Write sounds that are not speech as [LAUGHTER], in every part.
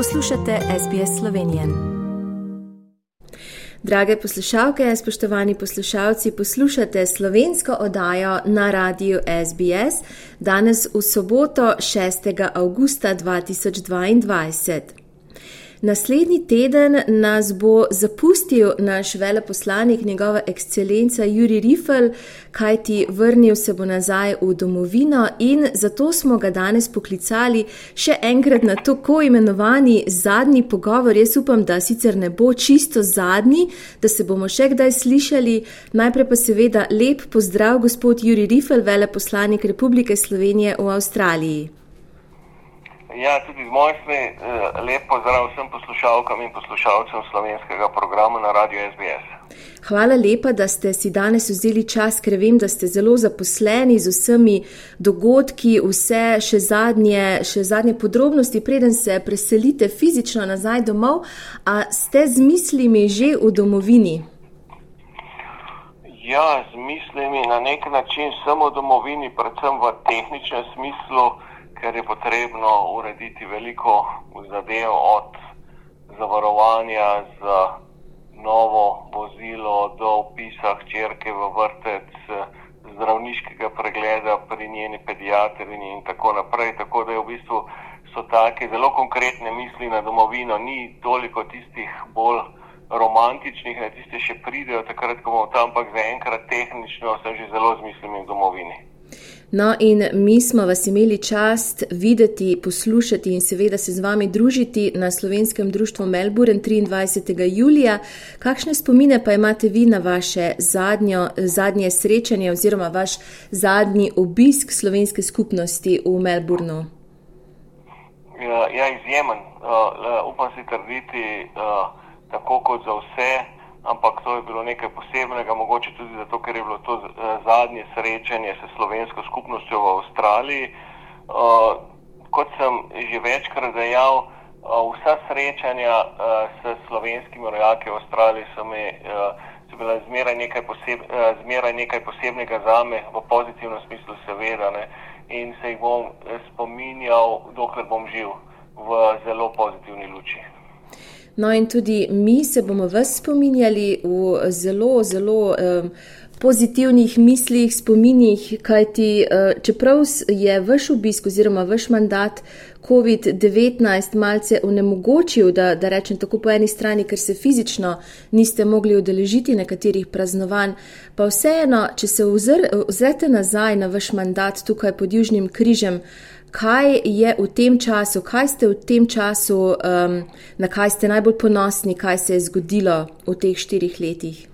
Poslušate SBS Slovenije. Drage poslušalke, spoštovani poslušalci, poslušate slovensko oddajo na radiju SBS danes v soboto 6. augusta 2022. Naslednji teden nas bo zapustil naš veleposlanik, njegova ekscelenca Juri Rifel, kajti vrnil se bo nazaj v domovino in zato smo ga danes poklicali še enkrat na tako imenovani zadnji pogovor. Jaz upam, da sicer ne bo čisto zadnji, da se bomo še kdaj slišali. Najprej pa seveda lep pozdrav, gospod Juri Rifel, veleposlanik Republike Slovenije v Avstraliji. Ja, tudi z moje strani eh, lep pozdrav vsem poslušalkam in poslušalcem slovenskega programa na Radio SBS. Hvala lepa, da ste si danes vzeli čas, ker vem, da ste zelo zaposleni z vsemi dogodki, vse še zadnje, še zadnje podrobnosti, preden se preselite fizično nazaj domov. A ste z mislimi že v domovini? Ja, z mislimi na nek način samo v domovini, predvsem v tehničnem smislu ker je potrebno urediti veliko zadev od zavarovanja za novo vozilo do upisa hčerke v vrtec, zdravniškega pregleda pri njeni pediatrini in tako naprej. Tako da je v bistvu so take zelo konkretne misli na domovino, ni toliko tistih bolj romantičnih, ne tiste še pridejo takrat, ko bomo tam, ampak zaenkrat tehnično sem že zelo z mislimi v domovini. No, in mi smo vas imeli čast videti, poslušati in seveda se z vami družiti na slovenskem društvu Melbourne 23. julija. Kakšne spomine pa imate vi na vaše zadnjo, zadnje srečanje oziroma vaš zadnji obisk slovenske skupnosti v Melbourneu? Ja, ja izjemen. Uh, upam si trditi, uh, tako kot za vse ampak to je bilo nekaj posebnega, mogoče tudi zato, ker je bilo to zadnje srečanje s slovensko skupnostjo v Avstraliji. Uh, kot sem že večkrat dejal, uh, vsa srečanja uh, s slovenskimi rojaki v Avstraliji so, uh, so bila zmeraj nekaj, poseb, zmeraj nekaj posebnega za me, v pozitivnem smislu seveda, ne, in se jih bom spominjal, dokler bom živ v zelo pozitivni luči. No, in tudi mi se bomo vas spominjali v zelo, zelo um, pozitivnih mislih, spominjih, kajti uh, čeprav je vaš obisk oziroma vaš mandat COVID-19 malce onemogočil, da, da rečem tako po eni strani, ker se fizično niste mogli udeležiti nekaterih praznovanj, pa vseeno, če se ozrete nazaj na vaš mandat tukaj pod Južnim križem, kaj je v tem času, kaj ste v tem času, um, na kaj ste najbolj ponosni, kaj se je zgodilo v teh štirih letih?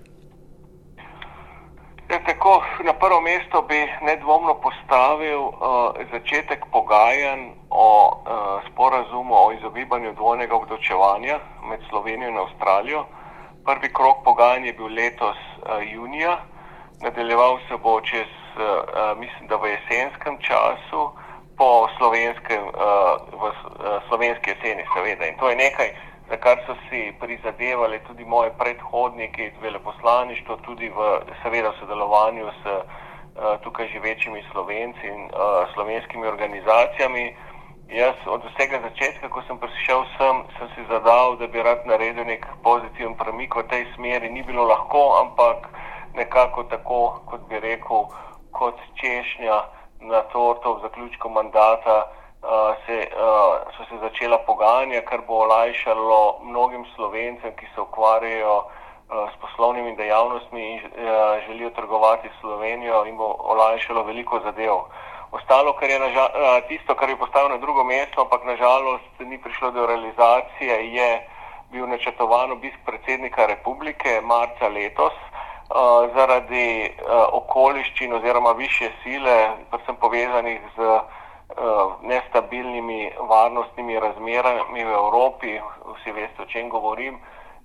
Ja, tako, na prvo mesto bi nedvomno postavil uh, začetek pogajanj o uh, sporazumu o izogibanju dvojnega obdočevanja med Slovenijo in Avstralijo. Prvi krok pogajanj je bil letos uh, junija, nadaljeval se bo čez, uh, mislim, da v jesenskem času po slovenskem, uh, v uh, slovenski jeseni, seveda. In to je nekaj, za kar so si prizadevali tudi moji predhodniki, veleposlaništvo, tudi v, seveda, sodelovanju s uh, tukaj živečimi slovenci in uh, slovenskimi organizacijami. Jaz od vsega začetka, ko sem prišel sem, sem si zadal, da bi rad naredil nek pozitiven premik v tej smeri. Ni bilo lahko, ampak nekako tako, kot bi rekel, kot češnja na torto v zaključku mandata uh, se, uh, so se začela pogajanja, kar bo olajšalo mnogim slovencem, ki se ukvarjajo uh, s poslovnimi dejavnostmi in uh, želijo trgovati s Slovenijo in bo olajšalo veliko zadev. Ostalo, kar je nažal, uh, tisto, kar je postavljeno na drugo mesto, ampak nažalost ni prišlo do realizacije, je bil načrtovan obisk predsednika republike marca letos. Uh, zaradi uh, okoliščin oziroma više sile, predvsem povezanih z uh, nestabilnimi varnostnimi razmerami v Evropi, vsi veste, o čem govorim,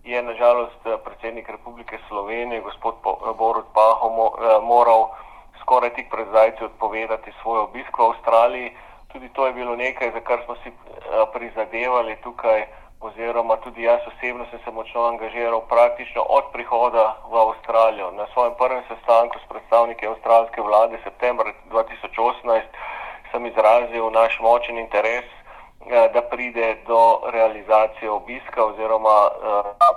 je nažalost predsednik Republike Slovenije, gospod Borut Paho, mo, uh, moral skoraj tik pred zajci odpovedati svoj obisk v Avstraliji. Tudi to je bilo nekaj, za kar smo si uh, prizadevali tukaj oziroma tudi jaz osebno sem se močno angažiral praktično od prihoda v Avstralijo. Na svojem prvem sestanku s predstavniki avstralske vlade septembra 2018 sem izrazil naš močen interes da pride do realizacije obiska oziroma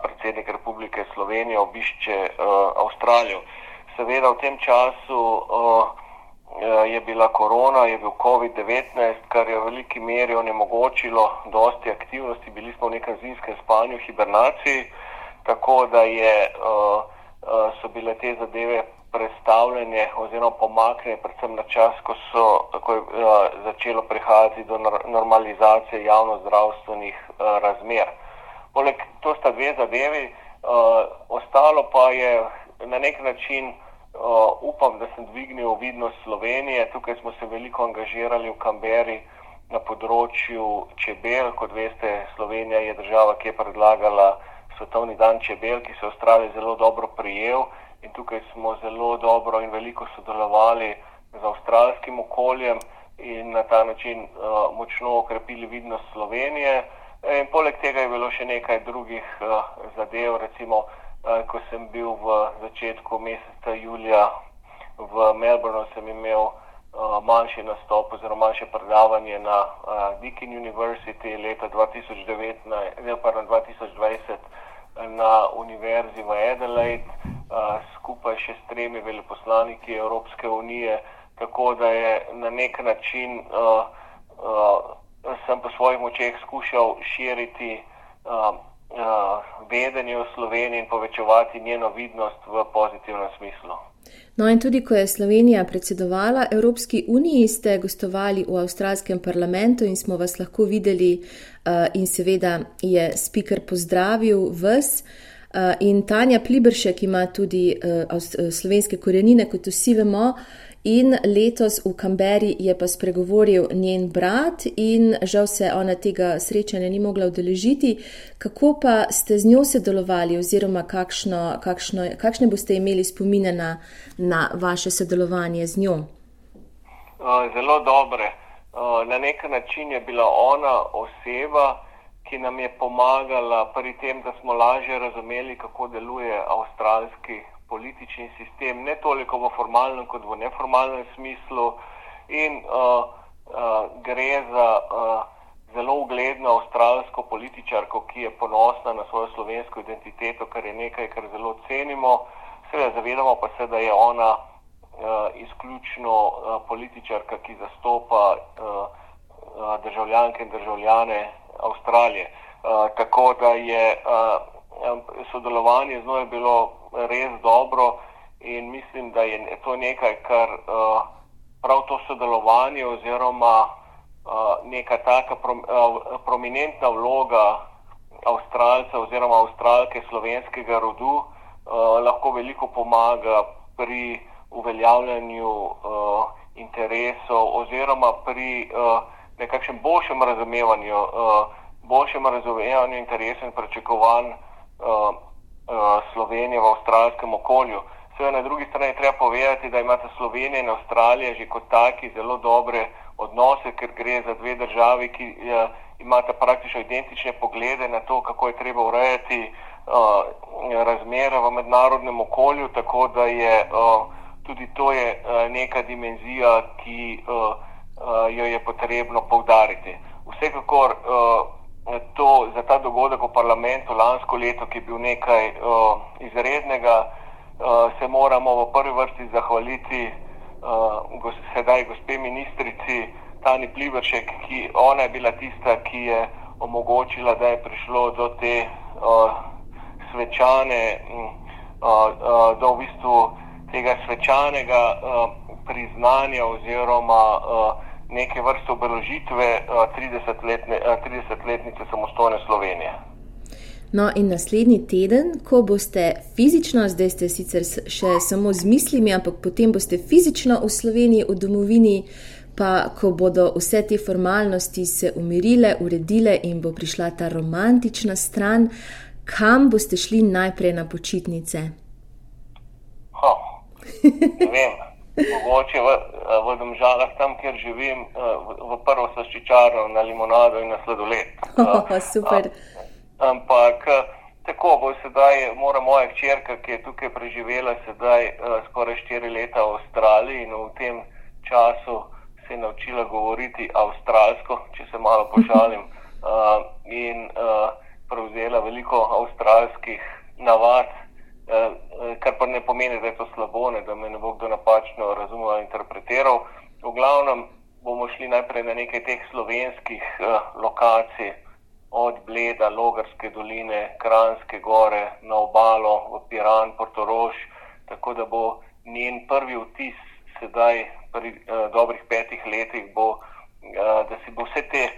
predsednik Republike Slovenije obišče Avstralijo. Seveda v tem času je bila korona, je bil COVID-19, kar je v veliki meri onemogočilo dosti aktivnosti. Bili smo v nekem zimskem spanju, hibernaciji, tako da je, so bile te zadeve predstavljene oziroma pomaknjene predvsem na čas, ko so tako je začelo prihajati do normalizacije javno-zdravstvenih razmer. Poleg to sta dve zadevi, ostalo pa je na nek način Uh, upam, da sem dvignil vidnost Slovenije. Tukaj smo se veliko angažirali v Kamberi na področju čebel. Kot veste, Slovenija je država, ki je predlagala Svetovni dan čebel, ki se je v Avstraliji zelo dobro prijel in tukaj smo zelo dobro in veliko sodelovali z avstralskim okoljem in na ta način uh, močno okrepili vidnost Slovenije. In poleg tega je bilo še nekaj drugih uh, zadev, recimo Eh, ko sem bil v začetku meseca julija v Melbournu, sem imel uh, manjši nastop oziroma manjše predavanje na uh, Deakin University leta 2019, ne, pardon, 2020 na univerzi v Adelaide skupaj še s tremi veleposlaniki Evropske unije, tako da je na nek način uh, uh, sem po svojih močeh skušal širiti uh, vedenje o Sloveniji in povečevati njeno vidnost v pozitivnem smislu. No, in tudi, ko je Slovenija predsedovala Evropski uniji, ste gostovali v avstralskem parlamentu in smo vas lahko videli, uh, in seveda je speaker pozdravil vas. Uh, in Tanja Plibršek ima tudi slovenske korenine, kot vsi vemo, In letos v Kamberi je pa spregovoril njen brat, in žal se ona tega srečanja ni mogla udeležiti. Kako pa ste z njo sodelovali, oziroma kakšno, kakšno, kakšne boste imeli spomine na, na vaše sodelovanje z njo? Zelo dobre. Na nek način je bila ona oseba, ki nam je pomagala pri tem, da smo lažje razumeli, kako deluje avstralski politični sistem, ne toliko v formalnem, kot v neformalnem smislu. In uh, uh, gre za uh, zelo ugledno avstralsko političarko, ki je ponosna na svojo slovensko identiteto, kar je nekaj, kar zelo cenimo. Seveda zavedamo pa se, da je ona uh, izključno uh, političarka, ki zastopa uh, uh, državljanke in državljane Avstralije. Uh, tako da je uh, sodelovanje z njo je bilo res dobro in mislim, da je to nekaj, kar uh, prav to sodelovanje oziroma uh, neka taka uh, prominentna vloga Avstralca oziroma Avstralke slovenskega rodu lahko veliko pomaga pri uveljavljanju interesov oziroma pri nekakšnem boljšem razumevanju, boljšem razumevanju interesov in pričakovanj uh, Eh, Slovenije v avstralskem okolju. Seveda na drugi strani treba povedati, da imate Slovenija in Avstralija že kot taki zelo dobre odnose, ker gre za dve državi, ki uh, imata praktično identične poglede na to, kako je treba urejati uh, razmere v mednarodnem okolju, tako da je uh, tudi to je, uh, neka dimenzija, ki uh, uh, jo je potrebno povdariti. Vsekakor uh, to, dogodek v parlamentu lansko leto, ki je bil nekaj uh, izrednega, uh, se moramo v prvi vrsti zahvaliti uh, gos, sedaj gospe ministrici Tani Plivršek, ki ona je bila tista, ki je omogočila, da je prišlo do te uh, svečane, uh, uh, do v bistvu tega svečanega uh, priznanja oziroma uh, neke vrste obeležitve 30-letnice eh, 30 eh, samostojne Slovenije. No, in naslednji teden, ko boste fizično, zdaj ste sicer še samo z mislimi, ampak potem boste fizično v Sloveniji, v domovini, pa ko bodo vse te formalnosti se umirile, uredile in bo prišla ta romantična stran, kam boste šli najprej na počitnice? Ha, ne vem mogoče v, v domžalah, tam, kjer živim, eh, v, v prvo saščičarno na limonado in na sladoled. [LAUGHS] Oh, super. Ampak tako bo sedaj, mora moja hčerka, ki je tukaj preživela sedaj skoraj štiri leta v Avstraliji in v tem času se je naučila govoriti avstralsko, če se malo [LAUGHS] pošalim, uh, in uh, prevzela veliko avstralskih navad, uh, kar pa ne pomeni, da je to slabo, ne, da me ne bo kdo napačno razumel ali interpretiral. V glavnem bomo šli najprej na nekaj teh slovenskih uh, lokacij, od Bleda, Logarske doline, Kranske gore, na obalo, v Piran, Portorož, tako da bo njen prvi vtis sedaj, pri uh, dobrih petih letih, bo, uh, da si bo vse te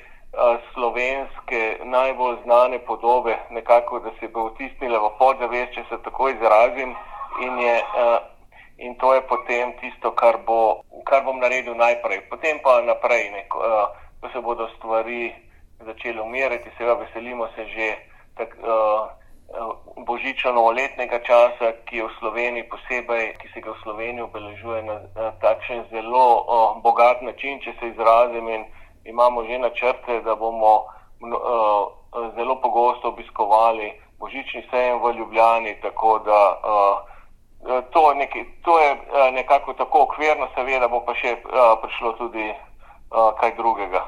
slovenske najbolj znane podobe nekako, da se bo vtisnila v podzavest, če se tako izrazim. In, je, uh, in to je potem tisto, kar, bo, kar bom naredil najprej. Potem pa naprej, nek, uh, ko se bodo stvari začele umirati, seveda veselimo se že tak, uh, božično-novoletnega časa, ki je v Sloveniji posebej, ki se ga v Sloveniji obeležuje na, na takšen zelo uh, bogat način, če se izrazim in imamo že načrte, da bomo uh, zelo pogosto obiskovali božični sejem v Ljubljani, tako da uh, to, nekaj, to je uh, nekako tako okvirno, seveda bo pa še uh, prišlo tudi uh, kaj drugega.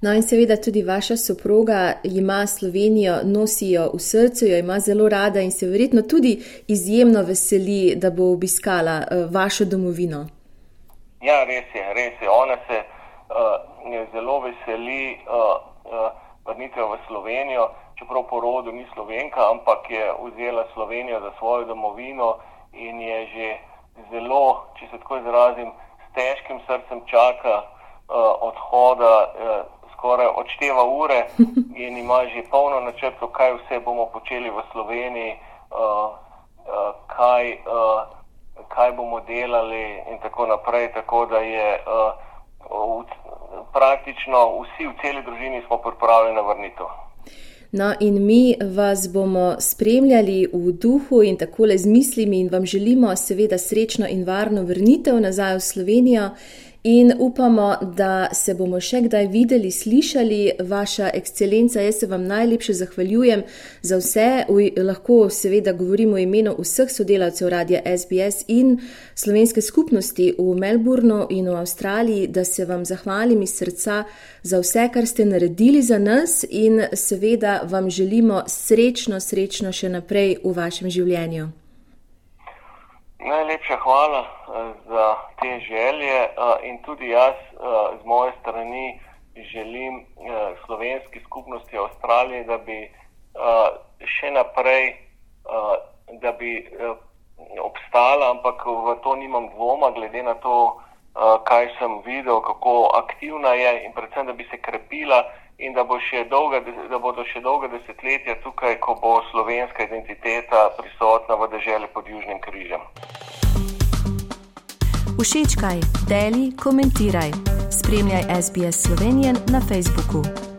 No, in seveda tudi vaša soproga ima Slovenijo, nosi jo v srcu, jo ima zelo rada in se verjetno tudi izjemno veseli, da bo obiskala vašo domovino. Ja, res je, res je. Ona se uh, zelo veseli uh, uh, vrnitve v Slovenijo, čeprav po rodu ni slovenka, ampak je vzela Slovenijo za svojo domovino in je že zelo, če se tako izrazim, s težkim srcem čaka uh, odhoda. Skoraj odšteva ure [LAUGHS] in ima že polno načrtov, kaj vse bomo počeli v Sloveniji, kaj, kaj bomo delali in tako naprej. Tako da je uh, v, praktično vsi v celi družini smo pripravljeni na vrnitev. No, in mi vas bomo spremljali v duhu in tako le z mislimi, in vam želimo, seveda, srečno in varno vrnitev nazaj v Slovenijo in upamo, da se bomo še kdaj videli, slišali, vaša ekscelenca. Jaz se vam najlepše zahvaljujem za vse. Lahko seveda govorimo o imenu vseh sodelavcev radia SBS in slovenske skupnosti v Melbournu in v Avstraliji, da se vam zahvalim iz srca za vse, kar ste naredili za nas in seveda vam želimo srečno, srečno še naprej v vašem življenju. Najlepša hvala uh, za te želje uh, in tudi jaz uh, z moje strani želim slovenski skupnosti Avstralije, da bi še naprej, da bi obstala, ampak v to nimam dvoma, glede na to, kaj sem videl, kako aktivna je in predvsem, da bi se krepila in da, bo dolga, da bodo še dolga desetletja tukaj, ko bo slovenska identiteta prisotna v državi pod Južnim križem. Všečkaj, deli, komentiraj. Spremljaj SBS Slovenijo na Facebooku.